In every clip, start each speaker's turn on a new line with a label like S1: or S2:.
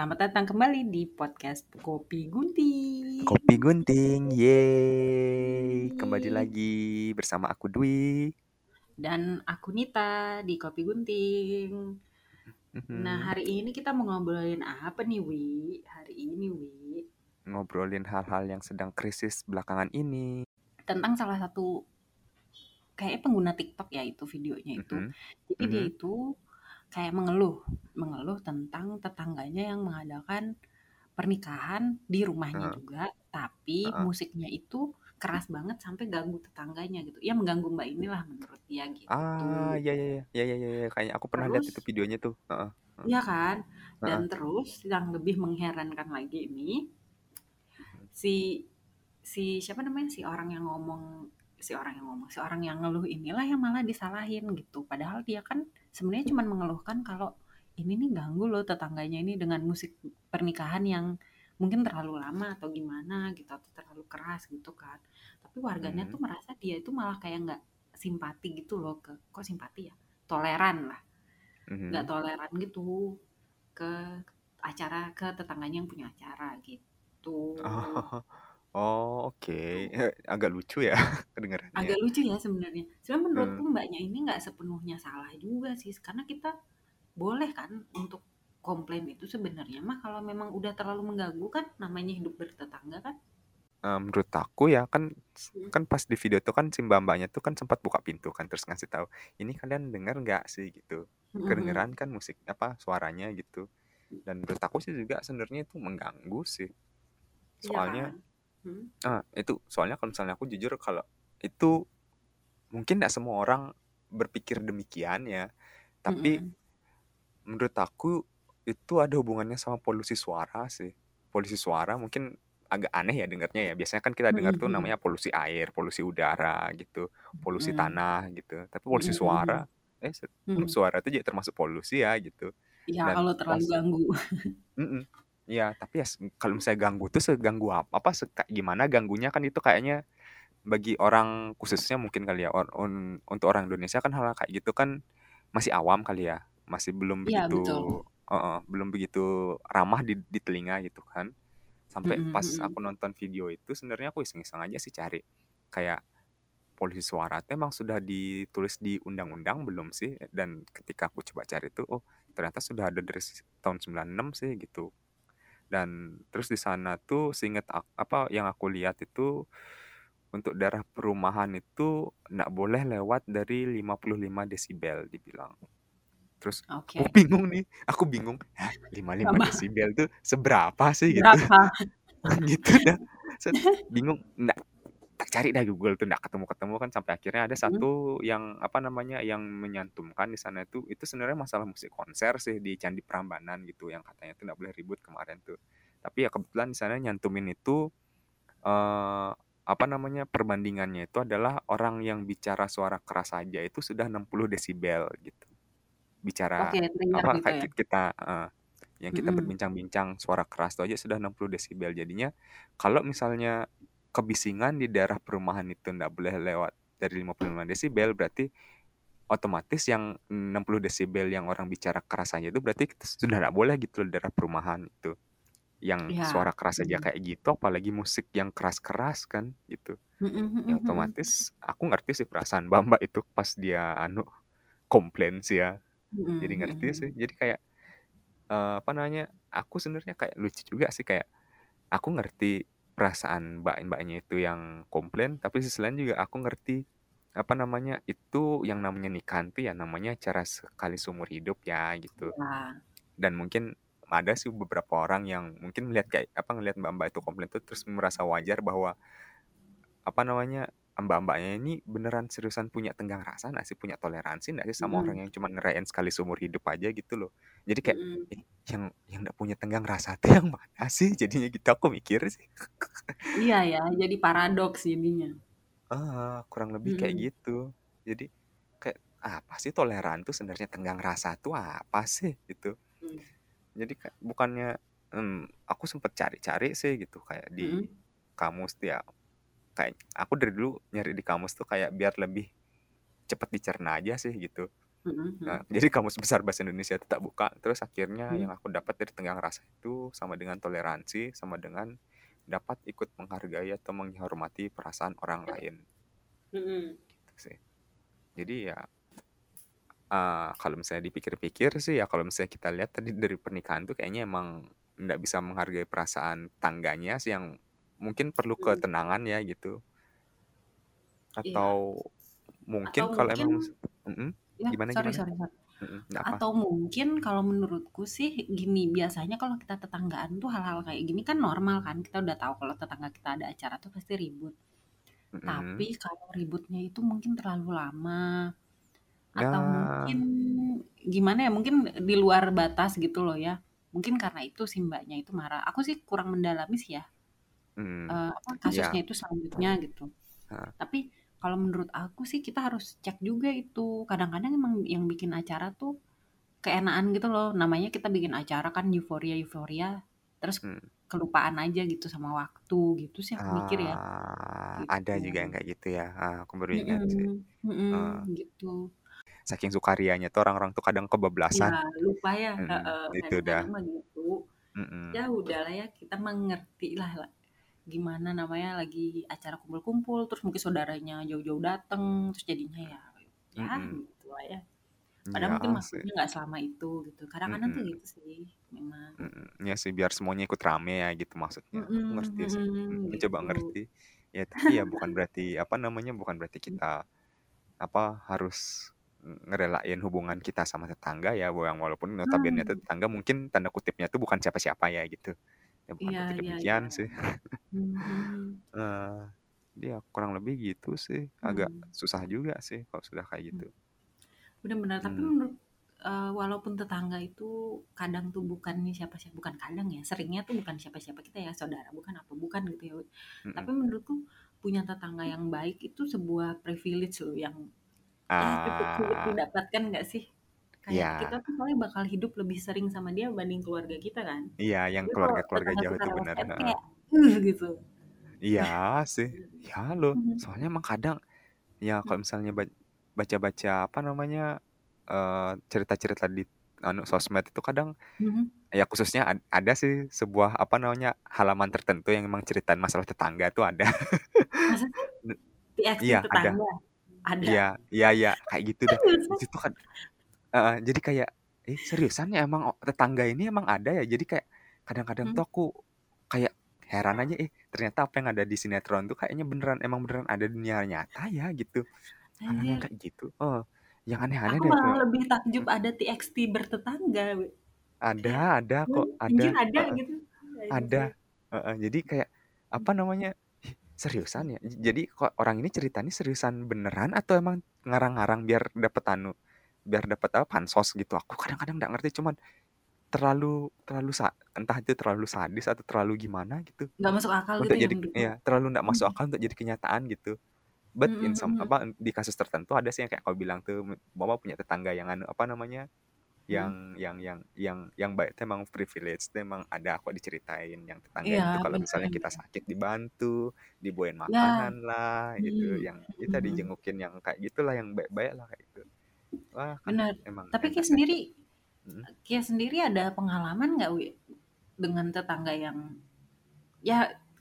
S1: Selamat datang kembali di podcast Kopi Gunting.
S2: Kopi Gunting, yeay. Kembali lagi bersama aku Dwi.
S1: Dan aku Nita di Kopi Gunting. Nah,
S2: Mhm.
S1: hari ini kita mau ngobrolin apa nih, Wi? Hari ini, Wi,
S2: Ngobrolin hal-hal yang sedang krisis belakangan ini.
S1: tentang salah satu kayak pengguna TikTok ya itu videonya itu.
S2: Mhm.
S1: Jadi dia
S2: Mhm.
S1: itu kayak mengeluh, mengeluh tentang tetangganya yang mengadakan pernikahan di rumahnya
S2: Heeh.
S1: juga, tapi
S2: Heeh.
S1: musiknya itu keras banget sampai ganggu tetangganya gitu. Ya mengganggu Mbak inilah menurut dia gitu.
S2: Ah, ya ya ya. Ya ya ya ya. Kayaknya aku pernah lihat itu
S1: Terus
S2: videonya tuh. Heeh.
S1: Iya kan? Dan terus yang lebih mengherankan lagi ini si si siapa namanya? Si orang yang ngomong si orang yang ngomong, si orang yang ngeluh inilah yang malah disalahin gitu. Padahal dia kan sebenarnya cuma mengeluhkan kalau ini nih ganggu loh tetangganya ini dengan musik pernikahan yang mungkin terlalu lama atau gimana gitu atau terlalu keras gitu kan. Tapi warganya tuh
S2: Mhm.
S1: merasa dia itu malah kayak nggak simpati gitu loh ke kok simpati ya? Toleran lah. Nggak
S2: Mhm.
S1: toleran gitu ke acara ke tetangganya yang punya acara gitu.
S2: Oh. Oh, oke. Eh, agak lucu ya kedengarannya.
S1: Agak lucu ya sebenarnya. Sebenarnya menurutku
S2: Hmm.
S1: Mbaknya ini nggak sepenuhnya salah juga sih, karena kita boleh kan untuk komplain itu sebenarnya mah kalau memang udah terlalu mengganggu kan namanya hidup bertetangga kan.
S2: Eh, menurut aku ya kan
S1: Hmm.
S2: kan pas di video tuh kan si mbak-mbaknya tuh kan sempat buka pintu kan terus ngasih tahu ini kalian dengar nggak sih gitu
S1: Mhm.
S2: kedengeran kan musik apa suaranya gitu dan menurut aku sih juga sebenarnya itu mengganggu sih
S1: Iya
S2: soalnya
S1: kan? Hmm.
S2: ah itu soalnya kalau misalnya aku jujur kalau itu mungkin nggak semua orang berpikir demikian ya tapi
S1: Mhm.
S2: menurut aku itu ada hubungannya sama polusi suara sih polusi suara mungkin agak aneh ya dengarnya ya biasanya kan kita dengar tuh
S1: Mhm.
S2: namanya polusi air polusi udara gitu polusi
S1: Mhm.
S2: tanah gitu tapi polusi
S1: Mhm.
S2: suara eh se-
S1: Mhm.
S2: suara itu juga termasuk polusi ya gitu
S1: Ya
S2: dan
S1: kalau terlalu ganggu.
S2: Mm-mm. Ya, tapi ya kalau misalnya ganggu tuh seganggu apa? Apa se- gimana ganggunya kan itu kayaknya bagi orang khususnya mungkin kali ya or- un- untuk orang Indonesia kan hal kayak gitu kan masih awam kali ya, masih belum
S1: Iya
S2: begitu
S1: betul.
S2: uh, uh, belum begitu ramah di, di telinga gitu kan. Sampai
S1: Mhm.
S2: pas
S1: Mhm.
S2: aku nonton video itu sebenarnya aku iseng-iseng aja sih cari kayak polisi suara itu emang sudah ditulis di undang-undang belum sih? Dan ketika aku coba cari itu, oh ternyata sudah ada dari tahun 96 sih gitu dan terus di sana tuh seingat ak- apa yang aku lihat itu untuk daerah perumahan itu nggak boleh lewat dari 55 desibel dibilang. Terus
S1: Oke.
S2: aku bingung nih, aku bingung, Hah, 55
S1: Sama
S2: desibel tuh seberapa sih gitu.
S1: berapa?
S2: gitu dah. Bingung, nggak tak cari dah Google tuh nggak ketemu-ketemu kan sampai akhirnya ada
S1: Mhm.
S2: satu yang apa namanya yang menyantumkan di sana itu itu sebenarnya masalah musik konser sih di Candi Prambanan gitu yang katanya tuh nggak boleh ribut kemarin tuh. Tapi ya kebetulan di sana nyantumin itu eh apa namanya perbandingannya itu adalah orang yang bicara suara keras saja itu sudah 60 desibel gitu. Bicara
S1: Oke, trigger
S2: apa
S1: gitu
S2: kayak
S1: ya.
S2: ki- kita eh, yang kita
S1: Mhm.
S2: berbincang-bincang suara keras itu aja sudah 60 desibel. Jadinya kalau misalnya kebisingan di daerah perumahan itu nggak boleh lewat dari 55 desibel berarti otomatis yang 60 desibel yang orang bicara keras aja itu berarti kita sudah nggak boleh gitu di daerah perumahan itu. Yang
S1: Ya.
S2: suara keras aja
S1: Mhm.
S2: kayak gitu apalagi musik yang keras-keras kan gitu.
S1: Mhm, mhm,
S2: ya otomatis aku ngerti sih perasaan Bamba itu pas dia anu komplain sih ya. Jadi ngerti sih jadi kayak eh, apa namanya aku sebenarnya kayak lucu juga sih kayak aku ngerti perasaan mbak-mbaknya itu yang komplain tapi sisi lain juga aku ngerti apa namanya itu yang namanya nikah itu ya namanya cara sekali seumur hidup ya gitu
S1: Ya.
S2: dan mungkin ada sih beberapa orang yang mungkin melihat kayak apa ngelihat mbak-mbak itu komplain tuh terus merasa wajar bahwa apa namanya mbak-mbaknya ini beneran seriusan punya tenggang rasa nggak sih punya toleransi nggak sih sama
S1: Mhm.
S2: orang yang cuma ngerayain sekali seumur hidup aja gitu loh jadi kayak
S1: Mhm.
S2: "Eh, yang yang nggak punya tenggang rasa tuh yang mana sih jadinya gitu aku mikir sih
S1: Iya ya, jadi paradoks jadinya.
S2: ah kurang lebih kayak
S1: Mhm.
S2: gitu jadi kayak apa sih toleran tuh sebenarnya tenggang rasa tuh apa sih gitu
S1: Mhm.
S2: jadi kayak bukannya em, aku sempet cari-cari sih gitu kayak di
S1: Mhm.
S2: kamus ya kayak aku dari dulu nyari di kamus tuh kayak biar lebih cepet dicerna aja sih gitu Nah, jadi Kamus Besar Bahasa Indonesia itu tak buka, terus akhirnya
S1: Mmm.
S2: yang aku dapat dari tenggang rasa itu sama dengan toleransi, sama dengan dapat ikut menghargai atau menghormati perasaan orang lain. Gitu sih. Jadi ya eee, kalau misalnya dipikir-pikir sih ya kalau misalnya kita lihat tadi dari pernikahan tuh kayaknya emang nggak bisa menghargai perasaan tangganya sih yang mungkin perlu
S1: Mhm.
S2: ketenangan ya gitu.
S1: Iya.
S2: Atau
S1: Atau
S2: mungkin kalau
S1: mungkin
S2: emang mhm,
S1: ya
S2: gimana
S1: sorry
S2: gimana?
S1: sorry sorry.
S2: Apa.
S1: Atau mungkin kalau menurutku sih gini, biasanya kalau kita tetanggaan tuh hal-hal kayak gini kan normal kan, kita udah tahu kalau tetangga kita ada acara tuh pasti ribut.
S2: Mhm.
S1: Tapi kalau ributnya itu mungkin terlalu lama, atau mungkin
S2: Nah.
S1: gimana ya, mungkin di luar batas gitu loh ya. Mungkin karena itu si Mbaknya itu marah. Aku sih kurang mendalami sih ya,
S2: Mmm,
S1: eee, apa,
S2: iya.
S1: kasusnya itu selanjutnya gitu.
S2: Heeh.
S1: Tapi kalau menurut aku sih kita harus cek juga itu. Kadang-kadang emang yang bikin acara tuh keenaan gitu loh. Namanya kita bikin acara kan euforia-euforia, terus
S2: Mmm.
S1: kelupaan aja gitu sama waktu, gitu sih aku mikir ya.
S2: Ah, ada juga yang
S1: Gitu.
S2: kayak gitu ya, heeh, aku baru ingat sih.
S1: Mhm
S2: Heeh.
S1: mhm, gitu.
S2: Saking sukarianya tuh orang-orang tuh kadang
S1: Iya,
S2: kebablasan.
S1: lupa ya,
S2: Mhm,
S1: heeh,
S2: itu dah.
S1: kadang-kadang mah gitu. Ya udahlah ya, kita mah ngertilah la gimana namanya, lagi acara kumpul-kumpul, terus mungkin saudaranya jauh-jauh dateng, terus jadinya ya ya
S2: Mhm.
S1: gitulah ya. Padahal
S2: Iya
S1: mungkin maksudnya nggak selama itu gitu. Kadang-kadang tuh
S2: Mhm.
S1: gitu sih memang.
S2: Iya sih biar semuanya ikut rame ya gitu maksudnya.
S1: Mhm
S2: ngerti sih, mhm,
S1: mhm,
S2: mencoba
S1: gitu.
S2: ngerti. Ya tapi ya bukan berarti, apa namanya, bukan berarti
S1: Mmm.
S2: kita, apa, harus ngerelain hubungan kita sama tetangga ya, yang walaupun notabene itu
S1: Nah.
S2: tetangga mungkin tanda kutipnya tuh bukan siapa-siapa ya gitu. Ya bukan
S1: Iya
S2: berarti
S1: iya
S2: demikian sih.
S1: Mhm.
S2: Eee, iya kurang lebih gitu sih, agak
S1: Mhm.
S2: susah juga sih kalau sudah kayak
S1: Mmm.
S2: gitu.
S1: Bener bener, tapi menurut eee, walaupun tetangga itu kadang tuh bukan siapa-siapa bukan kadang ya, seringnya tuh bukan siapa-siapa kita ya, saudara bukan, apa bukan gitu ya. Tapi
S2: Mhm.
S1: menurutku punya tetangga yang baik itu sebuah privilege loh yang ya cukup sulit
S2: Ah.
S1: didapatkan nggak sih? Kayak kita
S2: Iya.
S1: tuh soalnya bakal hidup lebih sering sama dia banding keluarga kita kan.
S2: Iya, yang keluarga-keluarga
S1: tetangga
S2: jauh
S1: kita
S2: itu bener,
S1: kayak uh, gitu.
S2: Iya sih, iya loh.
S1: Mhm.
S2: Soalnya emang kadang, ya kalau
S1: Mmm.
S2: misalnya ba baca-baca, apa namanya, eee, cerita-cerita di anu, sosmed itu kadang,
S1: Mhm.
S2: ya khususnya ad ada sih sebuah, apa namanya, halaman tertentu yang memang ceritain masalah tetangga tuh ada. Iya ada.
S1: Ada?
S2: Iya iya iya, kayak gitu
S1: Seriusan?
S2: situ kan heeh, jadi kayak, "Ih seriusan ya emang tetangga ini emang ada ya?" Jadi kayak kadang-kadang
S1: Mmm.
S2: tuh aku kayak heran aja, "Eh ternyata apa yang ada di sinetron tuh kayaknya beneran emang beneran ada dunia nyata ya?" Gitu. Yang
S1: Anjir.
S2: kayak gitu, heeh, yang aneh-aneh
S1: Aku
S2: deh
S1: malah
S2: tuh.
S1: lebih takjub
S2: Mhm.
S1: ada TXT bertetangga, we.
S2: Ada ada
S1: "Hah,
S2: kok,
S1: anjir
S2: ada,
S1: ada?"
S2: heeh.
S1: Gitu.
S2: Ada,
S1: Anjir.
S2: heeh, jadi kayak, apa
S1: Mmm.
S2: namanya, "Ih
S1: Mmm.
S2: seriusan ya?" Jadi kok orang ini ceritanya seriusan beneran atau emang ngarang-ngarang biar dapet anu, biar dapet apa, pansos gitu. Aku kadang-kadang nggak ngerti, cuman terlalu terlalu sa entah itu terlalu sadis atau terlalu gimana gitu,
S1: Nggak masuk akal gitu
S2: untuk
S1: ya
S2: jadi iya, terlalu nggak masuk
S1: Mhm.
S2: akal untuk jadi kenyataan gitu. But
S1: Mhm
S2: in some
S1: mhm.
S2: apa, di kasus tertentu ada sih yang kayak kau bilang tuh, Bapak punya tetangga yang anu, apa namanya, yang yang yang yang yang baik itu emang privilege itu emang ada kok diceritain, yang tetangga
S1: Iya,
S2: itu kalau
S1: bener
S2: misalnya kita
S1: bener.
S2: sakit dibantu, dibawain
S1: Ya.
S2: makanan lah, itu
S1: Mhm
S2: yang kita dijengukin yang kayak gitulah, yang baik-baik lah kayak gitu. Wah kan
S1: Bener.
S2: emang
S1: Tapi Kia sendiri
S2: Mhm.
S1: Kia sendiri ada pengalaman nggak, wi, dengan tetangga yang ya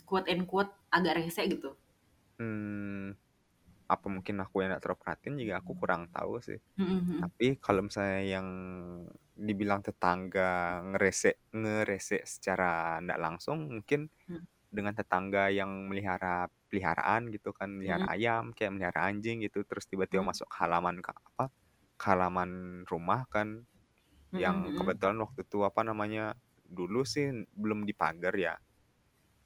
S1: quote and quote agak rese gitu?
S2: Mmm, apa mungkin aku yang nggak terlalu perhatiin juga aku kurang tahu sih.
S1: Mhm.
S2: Tapi kalau misalnya yang dibilang tetangga ngerese ngerese secara nggak langsung, mungkin
S1: Mmm.
S2: dengan tetangga yang melihara peliharaan gitu kan, melihara
S1: Mhm.
S2: ayam, kayak melihara anjing gitu, terus tiba-tiba
S1: Mmm.
S2: masuk ke halaman ka apa, ke halaman rumah kan, yang kebetulan waktu itu, apa namanya, dulu sih belum dipagar ya.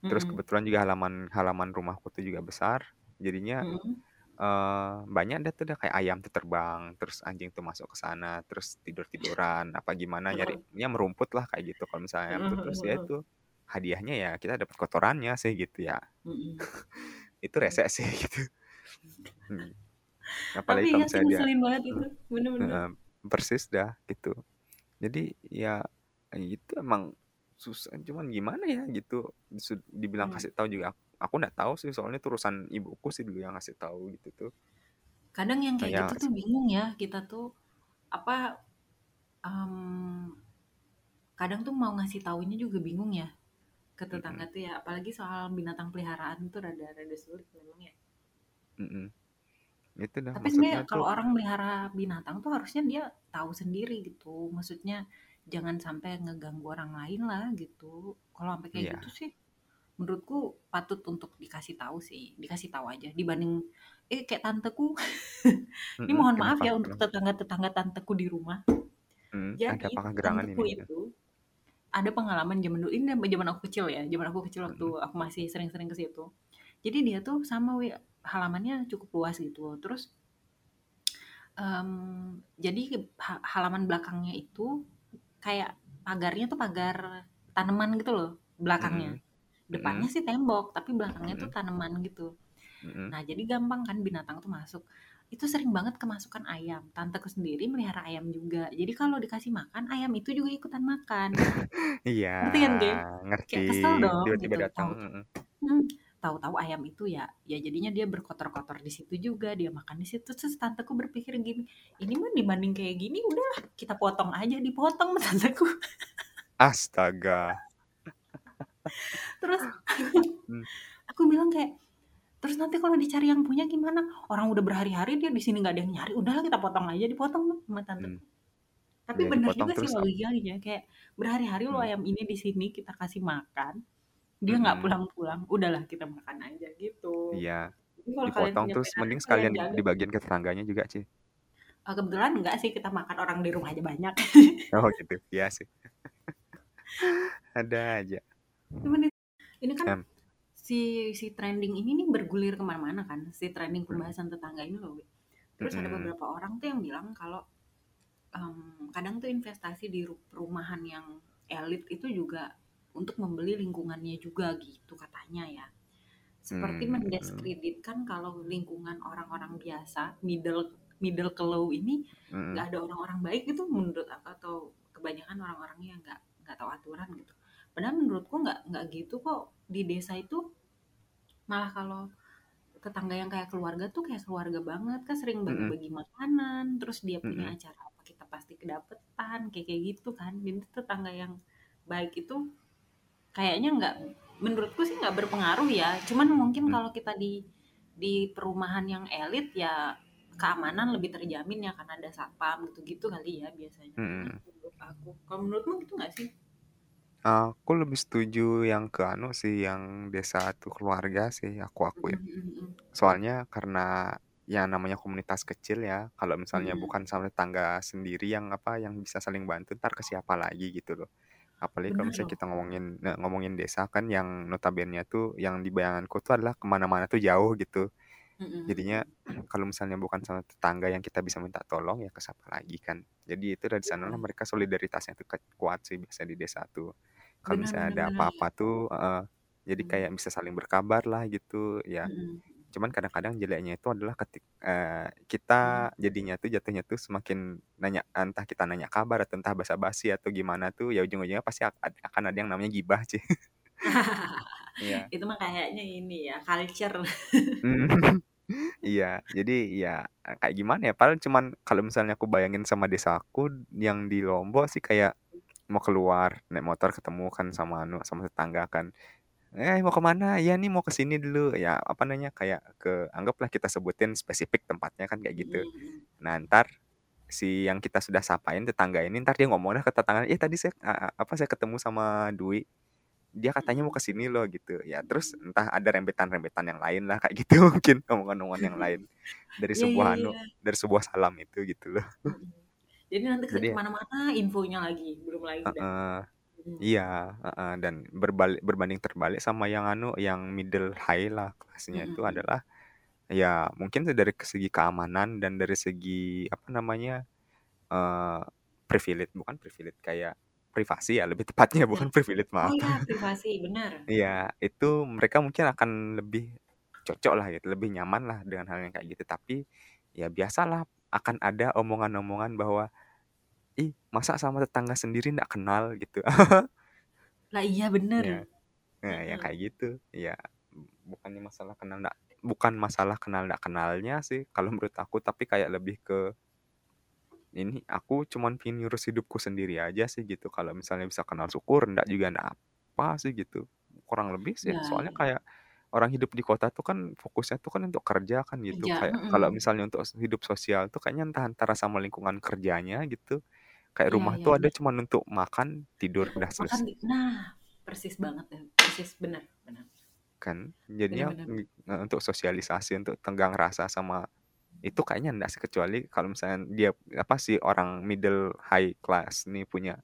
S2: Terus kebetulan juga halaman halaman rumahku tuh juga besar, jadinya, eee, banyak dah tuh dah kayak ayam tuh terbang, terus anjing tuh masuk ke sana, terus tidur-tiduran, apa gimana, nyari ya merumput lah kayak gitu kalau misalnya ayam tuh. Terus ya itu, hadiahnya ya kita dapat kotorannya sih gitu ya. Itu rese sih gitu. Mhm.
S1: Tapi
S2: Apalagi kalau
S1: iya
S2: misalnya dia
S1: banget itu,
S2: mhm,
S1: bener bener.
S2: heeh, persis dah gitu. Jadi ya itu emang susah, cuman gimana ya gitu, dibilang
S1: Mmm.
S2: kasih tahu juga aku nggak tahu sih, soalnya itu urusan ibuku sih dulu yang ngasih tahu gitu tuh.
S1: Kadang yang kayak gitu tuh bingung ya, kita tuh apa um, kadang tuh mau ngasih taunya juga bingung ya ke tetangga tuh ya apalagi soal binatang peliharaan tuh rada-rada sulit memang ya
S2: Mm-mm. Itu dah
S1: tapi sebenarnya kalau
S2: tuh
S1: orang melihara binatang tuh harusnya dia tahu sendiri gitu. Maksudnya jangan sampai ngeganggu orang lain lah gitu. Kalau sampai kayak
S2: iya.
S1: gitu sih menurutku patut untuk dikasih tahu sih. Dikasih tahu aja dibanding eh kayak tanteku. Ini
S2: Mm-mm,
S1: mohon maaf ya untuk
S2: kenapa?
S1: tetangga-tetangga tanteku di rumah.
S2: Mm, ada
S1: jadi
S2: gerangan
S1: tanteku
S2: ini?
S1: itu ada pengalaman zaman dulu ini zaman aku kecil ya zaman aku kecil waktu
S2: Mm-mm.
S1: aku masih sering-sering ke situ. Jadi dia tuh sama halamannya cukup luas gitu. Terus em, jadi ha- halaman belakangnya itu kayak pagarnya tuh pagar tanaman gitu loh belakangnya.
S2: Mm-mm.
S1: depannya
S2: Mm-mm.
S1: sih tembok tapi belakangnya tuh
S2: Mm-mm.
S1: tanaman gitu.
S2: Mm-mm.
S1: nah jadi gampang kan binatang tuh masuk. Itu sering banget kemasukan ayam. Tanteku sendiri melihara ayam juga. Jadi kalau dikasih makan ayam itu juga ikutan makan.
S2: Iya
S1: ngerti kan
S2: ngerti.
S1: Kayak kesel dong
S2: tiba-tiba
S1: gitu.
S2: datang.
S1: Hmm, tahu-tahu ayam itu ya ya jadinya dia berkotor-kotor di situ juga dia makan di situ terus tanteku berpikir gini ini mah dibanding kayak gini udah kita potong aja dipotong tanteku
S2: astaga
S1: terus
S2: Mm.
S1: aku bilang kayak terus nanti kalau dicari yang punya gimana orang udah berhari-hari dia di sini nggak ada yang nyari udahlah kita potong aja dipotong sama tanteku
S2: Mm.
S1: tapi
S2: ya
S1: bener juga sih logikanya kayak berhari-hari lo
S2: Mm.
S1: ayam ini di sini kita kasih makan dia nggak
S2: Mm-mm.
S1: pulang-pulang udahlah kita makan aja gitu.
S2: Iya.
S1: Jadi
S2: dipotong terus mending
S1: kalian
S2: sekalian
S1: jaga.
S2: dibagiin ke tetangganya juga sih.
S1: Eh, kebetulan enggak sih kita makan orang di rumah aja banyak.
S2: Oh gitu. Iya sih. Ada aja.
S1: Cuman ini kan si si trending ini nih bergulir ke mana-mana kan si trending pembahasan tetangga ini loh terus ada
S2: mm-mm.
S1: beberapa orang tuh yang bilang kalau em, kadang tuh investasi di ru- perumahan yang elit itu juga untuk membeli lingkungannya juga gitu katanya ya. Seperti
S2: Hmm,
S1: mendiskreditkan kalau lingkungan orang-orang biasa middle middle ke low ini
S2: mm-mm.
S1: nggak ada orang-orang baik gitu menurut aku atau kebanyakan orang-orangnya nggak nggak tahu aturan gitu. Padahal menurutku nggak nggak gitu kok di desa itu. Malah kalau tetangga yang kayak keluarga tuh kayak keluarga banget kan sering
S2: Mm-mm.
S1: bagi-bagi makanan terus dia punya acara apa kita pasti kedapetan kayak kayak gitu kan. Jadi tetangga yang baik itu kayaknya nggak menurutku sih nggak berpengaruh ya cuman mungkin
S2: Mm.
S1: kalau kita di di perumahan yang elit ya keamanan lebih terjamin ya karena ada satpam gitu-gitu kali ya biasanya
S2: Mm-mm.
S1: menurut aku kalau menurutmu gitu nggak sih
S2: Aku lebih setuju yang ke anu sih, yang desa tuh keluarga sih, aku akuin. Soalnya karena ya namanya komunitas kecil ya, kalau misalnya
S1: mm.
S2: bukan sama tetangga sendiri yang apa yang bisa saling bantu, ntar ke siapa lagi gitu loh. Apalagi kalau misalnya
S1: loh
S2: kita ngomongin nah, ngomongin desa kan yang notabene tuh yang di bayanganku tuh adalah ke mana-mana tuh jauh gitu. Jadinya kalau misalnya bukan sama tetangga yang kita bisa minta tolong ya ke siapa lagi kan. Jadi itu dari sana lah mereka solidaritasnya tuh ke- kuat sih biasa di desa tuh. Kalau misalnya ada apa-apa tuh, eh, jadi
S1: Mm,
S2: kayak bisa saling berkabar lah gitu ya. Cuman kadang-kadang jeleknya itu adalah ketik eh,
S1: mm.
S2: kita jadinya tuh jatuhnya tuh semakin nanya entah kita nanya kabar atau entah basa-basi atau gimana tuh ya ujung-ujungnya pasti akan ada yang namanya gibah sih. Iya.
S1: itu mah kayaknya ini ya culture
S2: Mm. Iya, jadi ya kayak gimana ya? Padahal cuman kalau misalnya aku bayangin sama desa aku yang di Lombok sih kayak mau keluar naik motor ketemu kan sama anu sama tetangga kan. Eh mau ke mana? Ya nih mau ke sini dulu. Ya apa namanya kayak ke anggaplah kita sebutin spesifik tempatnya kan kayak gitu. Nah ntar si yang kita sudah sapain tetangga ini ntar dia ngomong dah ke tetangga, eh tadi saya a- a- apa saya ketemu sama Dwi dia katanya mau ke sini loh gitu ya terus entah ada rembetan-rembetan yang lain lah kayak gitu mungkin omongan-omongan yang lain dari
S1: Iya iya
S2: sebuah
S1: iya.
S2: anu dari sebuah salam itu gitu loh.
S1: Jadi nanti ke
S2: ke
S1: mana-mana infonya lagi belum lagi dah.
S2: eh,
S1: Mm,
S2: iya eh, dan berbalik berbanding terbalik sama yang anu yang middle high lah
S1: mm,
S2: kelasnya itu adalah ya mungkin dari segi keamanan dan dari segi apa namanya eh privilege bukan privilege kayak privasi ya lebih tepatnya
S1: Ya.
S2: bukan privilege
S1: Oh
S2: maaf
S1: ya privasi benar.
S2: Iya, itu mereka mungkin akan lebih cocok lah gitu, lebih nyaman lah dengan hal yang kayak gitu. Tapi ya biasalah akan ada omongan-omongan bahwa ih masa sama tetangga sendiri nggak kenal gitu.
S1: Lah iya benar.
S2: ya, nah,
S1: Heeh.
S2: kayak gitu. Ya bukannya masalah kenal nggak, bukan masalah kenal nggak kenalnya sih kalau menurut aku, tapi kayak lebih ke ini aku cuman pengen ngurus hidupku sendiri aja sih gitu. Kalau misalnya bisa kenal syukur, enggak juga enggak apa sih gitu. Kurang lebih sih,
S1: Iya
S2: soalnya kayak orang hidup di kota tuh kan fokusnya tuh kan untuk kerja kan gitu.
S1: Kerja,
S2: Kayak kalau
S1: mhm.
S2: misalnya untuk hidup sosial tuh kayaknya entah antara sama lingkungan kerjanya gitu. Kayak
S1: Iya
S2: rumah
S1: iya
S2: tuh ada
S1: iya.
S2: cuman untuk makan, tidur, udah
S1: Makan
S2: selesai.
S1: di nah, persis banget ya, persis, bener bener.
S2: Kan jadinya
S1: bener bener.
S2: untuk sosialisasi, untuk tenggang rasa sama itu kayaknya enggak sih, kecuali kalau misalnya dia apa sih, orang middle high class nih punya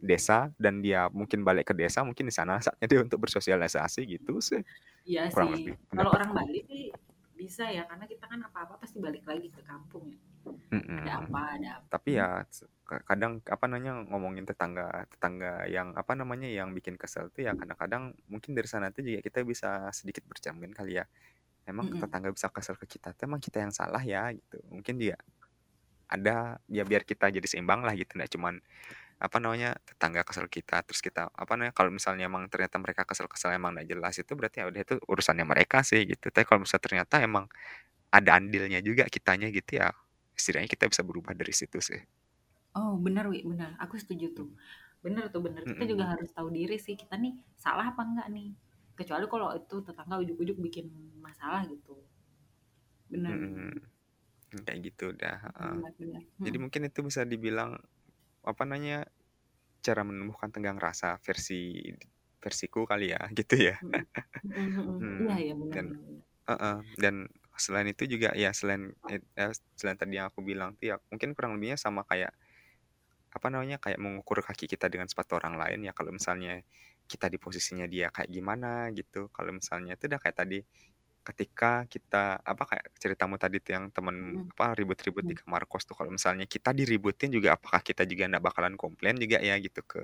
S2: desa dan dia mungkin balik ke desa, mungkin di sana saatnya dia untuk bersosialisasi gitu sih,
S1: Iya
S2: kurang
S1: sih.
S2: lebih
S1: Kalau orang. Bali sih bisa ya, karena kita kan apa-apa pasti balik lagi ke kampung ya. Ada
S2: Mhm.
S1: apa ada apa
S2: Tapi ya kadang apa namanya, ngomongin tetangga tetangga yang apa namanya, yang bikin kesel tuh ya kadang-kadang mungkin dari sana tuh juga kita bisa sedikit bercermin kali ya. Emang
S1: Mhm.
S2: tetangga bisa kesel ke kita tuh emang kita yang salah ya gitu. Mungkin dia ada ya biar kita jadi seimbang lah gitu, nggak cuman apa namanya, tetangga kesel kita, terus kita apa namanya, kalau misalnya emang ternyata mereka kesel-kesel emang nggak jelas, itu berarti ya udah itu urusannya mereka sih gitu. Tapi kalau misalnya ternyata emang ada andilnya juga kitanya gitu ya, setidaknya kita bisa berubah dari situ sih.
S1: Oh, bener Wi, bener. Aku setuju tuh. Bener tuh, bener. Kita juga harus tahu diri sih, kita nih salah apa enggak nih. Kecuali kalau itu tetangga ujug-ujug bikin masalah gitu.
S2: Mhm.
S1: bener.
S2: Kayak gitu dah, heeh.
S1: Bener bener,
S2: Jadi mungkin itu bisa dibilang apa namanya, cara menumbuhkan tenggang rasa versi versiku kali ya, gitu ya.
S1: Iya
S2: Hmm,
S1: iya, bener
S2: dan
S1: bener bener.
S2: heeh, dan selain itu juga ya selain eee, selain tadi yang aku bilang tuh ya, mungkin kurang lebihnya sama kayak apa namanya, kayak mengukur kaki kita dengan sepatu orang lain ya. Kalau misalnya kita di posisinya dia kayak gimana gitu. Kalau misalnya itu udah kayak tadi, ketika kita apa, kayak ceritamu tadi tuh yang temen
S1: Mhm.
S2: apa, ribut-ribut di
S1: Mhm.
S2: kamar kos tuh, kalau misalnya kita diributin juga apakah kita juga nggak bakalan komplain juga ya gitu ke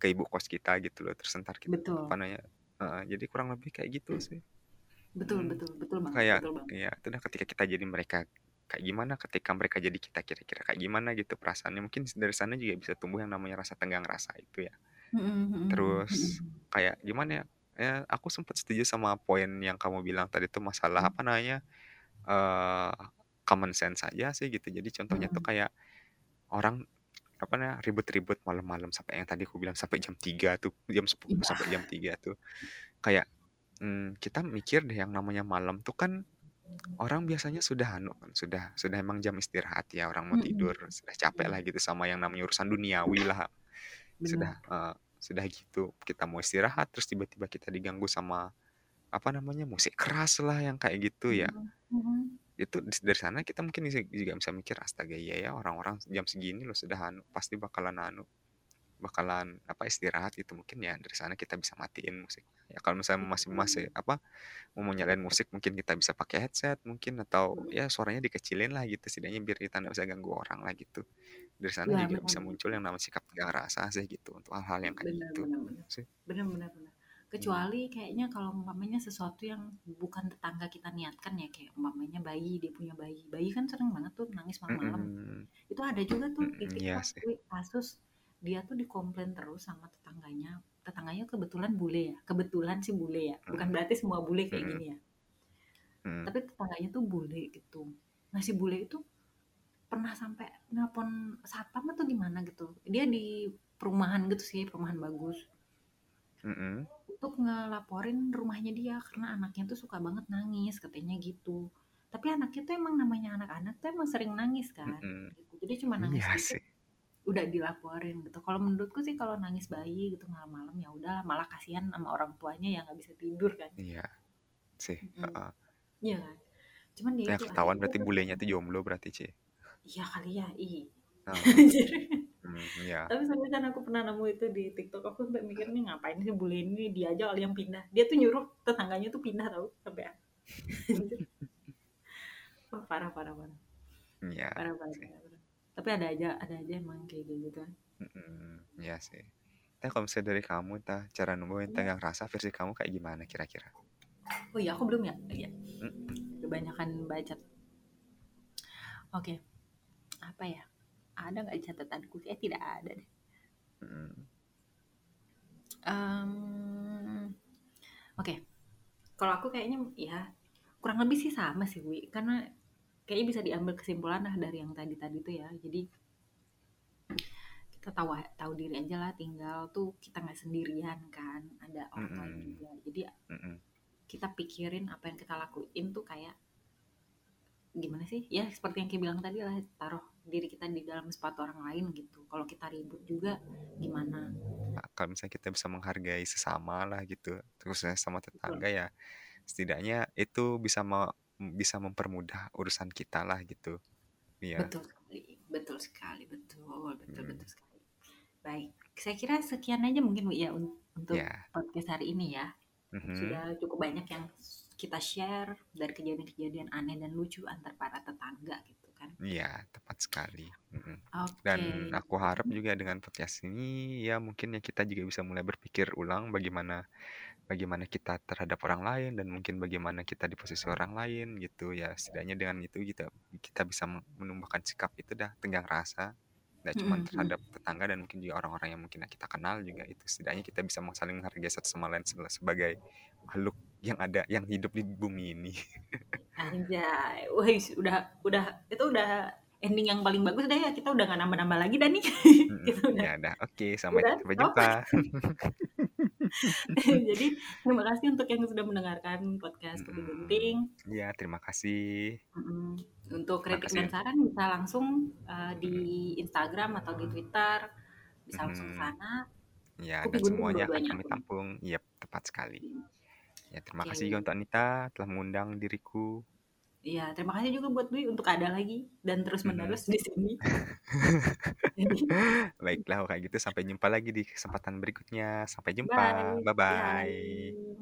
S2: ke ibu kos kita gitu loh. Terus entar kita apa
S1: Betul.
S2: namanya heeh, jadi kurang lebih kayak gitu sih.
S1: Betul
S2: Mhm,
S1: betul betul banget
S2: kayak
S1: betul banget.
S2: ya itu dah ketika kita jadi mereka kayak gimana, ketika mereka jadi kita kira-kira kayak gimana gitu perasaannya. Mungkin dari sana juga bisa tumbuh yang namanya rasa tenggang rasa itu ya.
S1: Mhm mhm
S2: Terus
S1: mhm.
S2: kayak gimana ya, ya aku sempet setuju sama poin yang kamu bilang tadi tuh masalah apa namanya, eee, common sense aja sih gitu. Jadi contohnya tuh kayak orang apa namanya, ribut-ribut malam-malam sampai yang tadi aku bilang sampai jam 3.00 tuh, jam 10.00
S1: Iya.
S2: sampai jam 3.00 tuh. Kayak, mmm, kita mikir deh yang namanya malam tuh kan orang biasanya sudah anu kan, sudah sudah emang jam istirahat ya, orang mau
S1: Mhm.
S2: tidur, sudah capek lah gitu sama yang namanya urusan duniawi lah. Sudah,
S1: Bener.
S2: eee, sudah gitu kita mau istirahat, terus tiba-tiba kita diganggu sama apa namanya, musik keras lah yang kayak gitu ya.
S1: Mhm mhm.
S2: Itu dis dari sana kita mungkin juga bisa mikir, "Astaga iya ya orang-orang jam segini loh sudah anu, pasti bakalan anu, bakalan apa, istirahat," gitu. Mungkin ya dari sana kita bisa matiin musik. Ya kalau misalnya masih masih
S1: Betul.
S2: apa, mau nyalain musik mungkin kita bisa pakai headset mungkin atau ya suaranya dikecilin lah gitu, setidaknya biar kita nggak bisa ganggu orang lah gitu. Dari sana
S1: Iya,
S2: juga
S1: bener
S2: bisa muncul yang namanya sikap tenggang rasa sih gitu, untuk hal-hal yang kayak
S1: Bener
S2: gitu
S1: bener.
S2: Mmm.
S1: Kecuali kayaknya kalau umpamanya sesuatu yang bukan tetangga kita niatkan ya, kayak umpamanya bayi, dia punya bayi. Bayi kan sering banget tuh nangis malam-malam.
S2: Mhm.
S1: Itu ada juga tuh
S2: iya.
S1: Wi, kasus dia tuh dikomplain terus sama tetangganya. Tetangganya kebetulan bule ya, kebetulan sih bule ya, bukan
S2: Mhm.
S1: berarti semua bule kayak
S2: Mhm.
S1: gini ya.
S2: Mhm.
S1: Tapi tetangganya tuh bule gitu. Nah si bule itu pernah sampai nelpon satpam atau gimana gitu. Dia di perumahan gitu sih, perumahan bagus.
S2: Mhm.
S1: Untuk ngelaporin rumahnya dia karena anaknya tuh suka banget nangis, katanya gitu. Tapi anaknya tuh emang namanya anak-anak tuh emang sering nangis kan,
S2: Mhm.
S1: gitu. Jadi cuma nangis
S2: Iya sih.
S1: Udah dilaporin gitu. Kalau menurutku sih kalau nangis bayi gitu malam-malam ya udah, malah kasihan sama orang tuanya yang nggak bisa tidur kan.
S2: Iya, sih,
S1: Mhm.
S2: heeh.
S1: Iya kan? Cuman dia
S2: Ya
S1: itu
S2: ketahuan berarti bulenya tuh jomblo berarti, Ci.
S1: Iya kali ya, ih.
S2: Mmm, iya.
S1: Tapi sampai kan aku pernah nemu itu di TikTok, aku sampai mikir nih ngapain sih bule ini, dia aja kali yang pindah. Dia tuh nyuruh tetangganya tuh pindah tahu, sampean. Anjir. Wah, parah parah parah.
S2: Iya,
S1: Parah
S2: sih.
S1: parah parah. Tapi ada aja ada aja emang kayak gitu-gituan.
S2: Mhm, iya sih. Tapi kalau misalnya dari kamu tah, cara
S1: Iya.
S2: tenggang rasa versi kamu kayak gimana kira-kira?
S1: Oh iya, aku belum ya? Iya.
S2: Mhm.
S1: Kebanyakan bacot. Oke. Apa ya? Ada nggak catatanku? Kayaknya tidak ada deh.
S2: Mhm.
S1: Mmm, oke. Kalau aku kayaknya ya kurang lebih sih sama sih, Wi. Karena kayaknya bisa diambil kesimpulan lah dari yang tadi-tadi tuh ya. Jadi tahu tahu diri aja lah tinggal tuh kita nggak sendirian kan ada orang lain
S2: Mm-mm.
S1: juga jadi
S2: Mm-mm.
S1: kita pikirin apa yang kita lakuin tuh kayak gimana sih ya seperti yang kayak bilang tadi lah taruh diri kita di dalam sepatu orang lain gitu kalau kita ribut juga gimana
S2: Nah, kalau misalnya kita bisa menghargai sesama lah gitu terusnya sama tetangga ya setidaknya itu bisa bisa mempermudah urusan kita lah gitu iya
S1: betul sekali betul sekali betul betul
S2: Hmm.
S1: betul sekali baik saya kira sekian aja mungkin Bu ya un- untuk
S2: ya
S1: podcast hari ini ya
S2: Mhm.
S1: sudah cukup banyak yang kita share dari kejadian-kejadian aneh dan lucu antar para tetangga gitu kan
S2: Iya, tepat sekali. Mm-mm.
S1: oke
S2: Dan aku harap juga dengan podcast ini ya mungkin ya kita juga bisa mulai berpikir ulang bagaimana bagaimana kita terhadap orang lain dan mungkin bagaimana kita di posisi orang lain gitu ya. Setidaknya dengan itu kita kita bisa men- menumbuhkan sikap itu dah tenggang rasa tidak cuma
S1: Mm-mm, mm.
S2: terhadap tetangga dan mungkin juga orang-orang yang mungkin kita kenal juga itu setidaknya kita bisa saling menghargai satu sama lain se- sebagai makhluk yang ada yang hidup di bumi ini.
S1: Anjay, wih udah udah itu udah ending yang paling bagus deh ya kita udah nggak nambah-nambah lagi dah nih
S2: Mm-mm.
S1: kita udah
S2: Ya udah, oke, sampai
S1: udah
S2: sampai
S1: stop
S2: jumpa.
S1: jadi terima kasih untuk yang sudah mendengarkan podcast Kopi
S2: Mm-mm.
S1: Gunting
S2: Ya, terima kasih.
S1: Mm-mm. untuk kritik dan saran bisa langsung uh, di. Instagram atau di Twitter bisa langsung ke sana
S2: Ya,
S1: Kopi
S2: dan semuanya akan kami tampung. Iya, tepat sekali. Ya, terima
S1: oke
S2: kasih juga untuk Anita telah mengundang diriku.
S1: Iya, terima kasih juga buat Dwi untuk ada lagi dan terus menerus di sini.
S2: Baiklah, kayak gitu sampai jumpa lagi di kesempatan berikutnya. Sampai jumpa.
S1: bye.
S2: Bye-bye.
S1: Bye.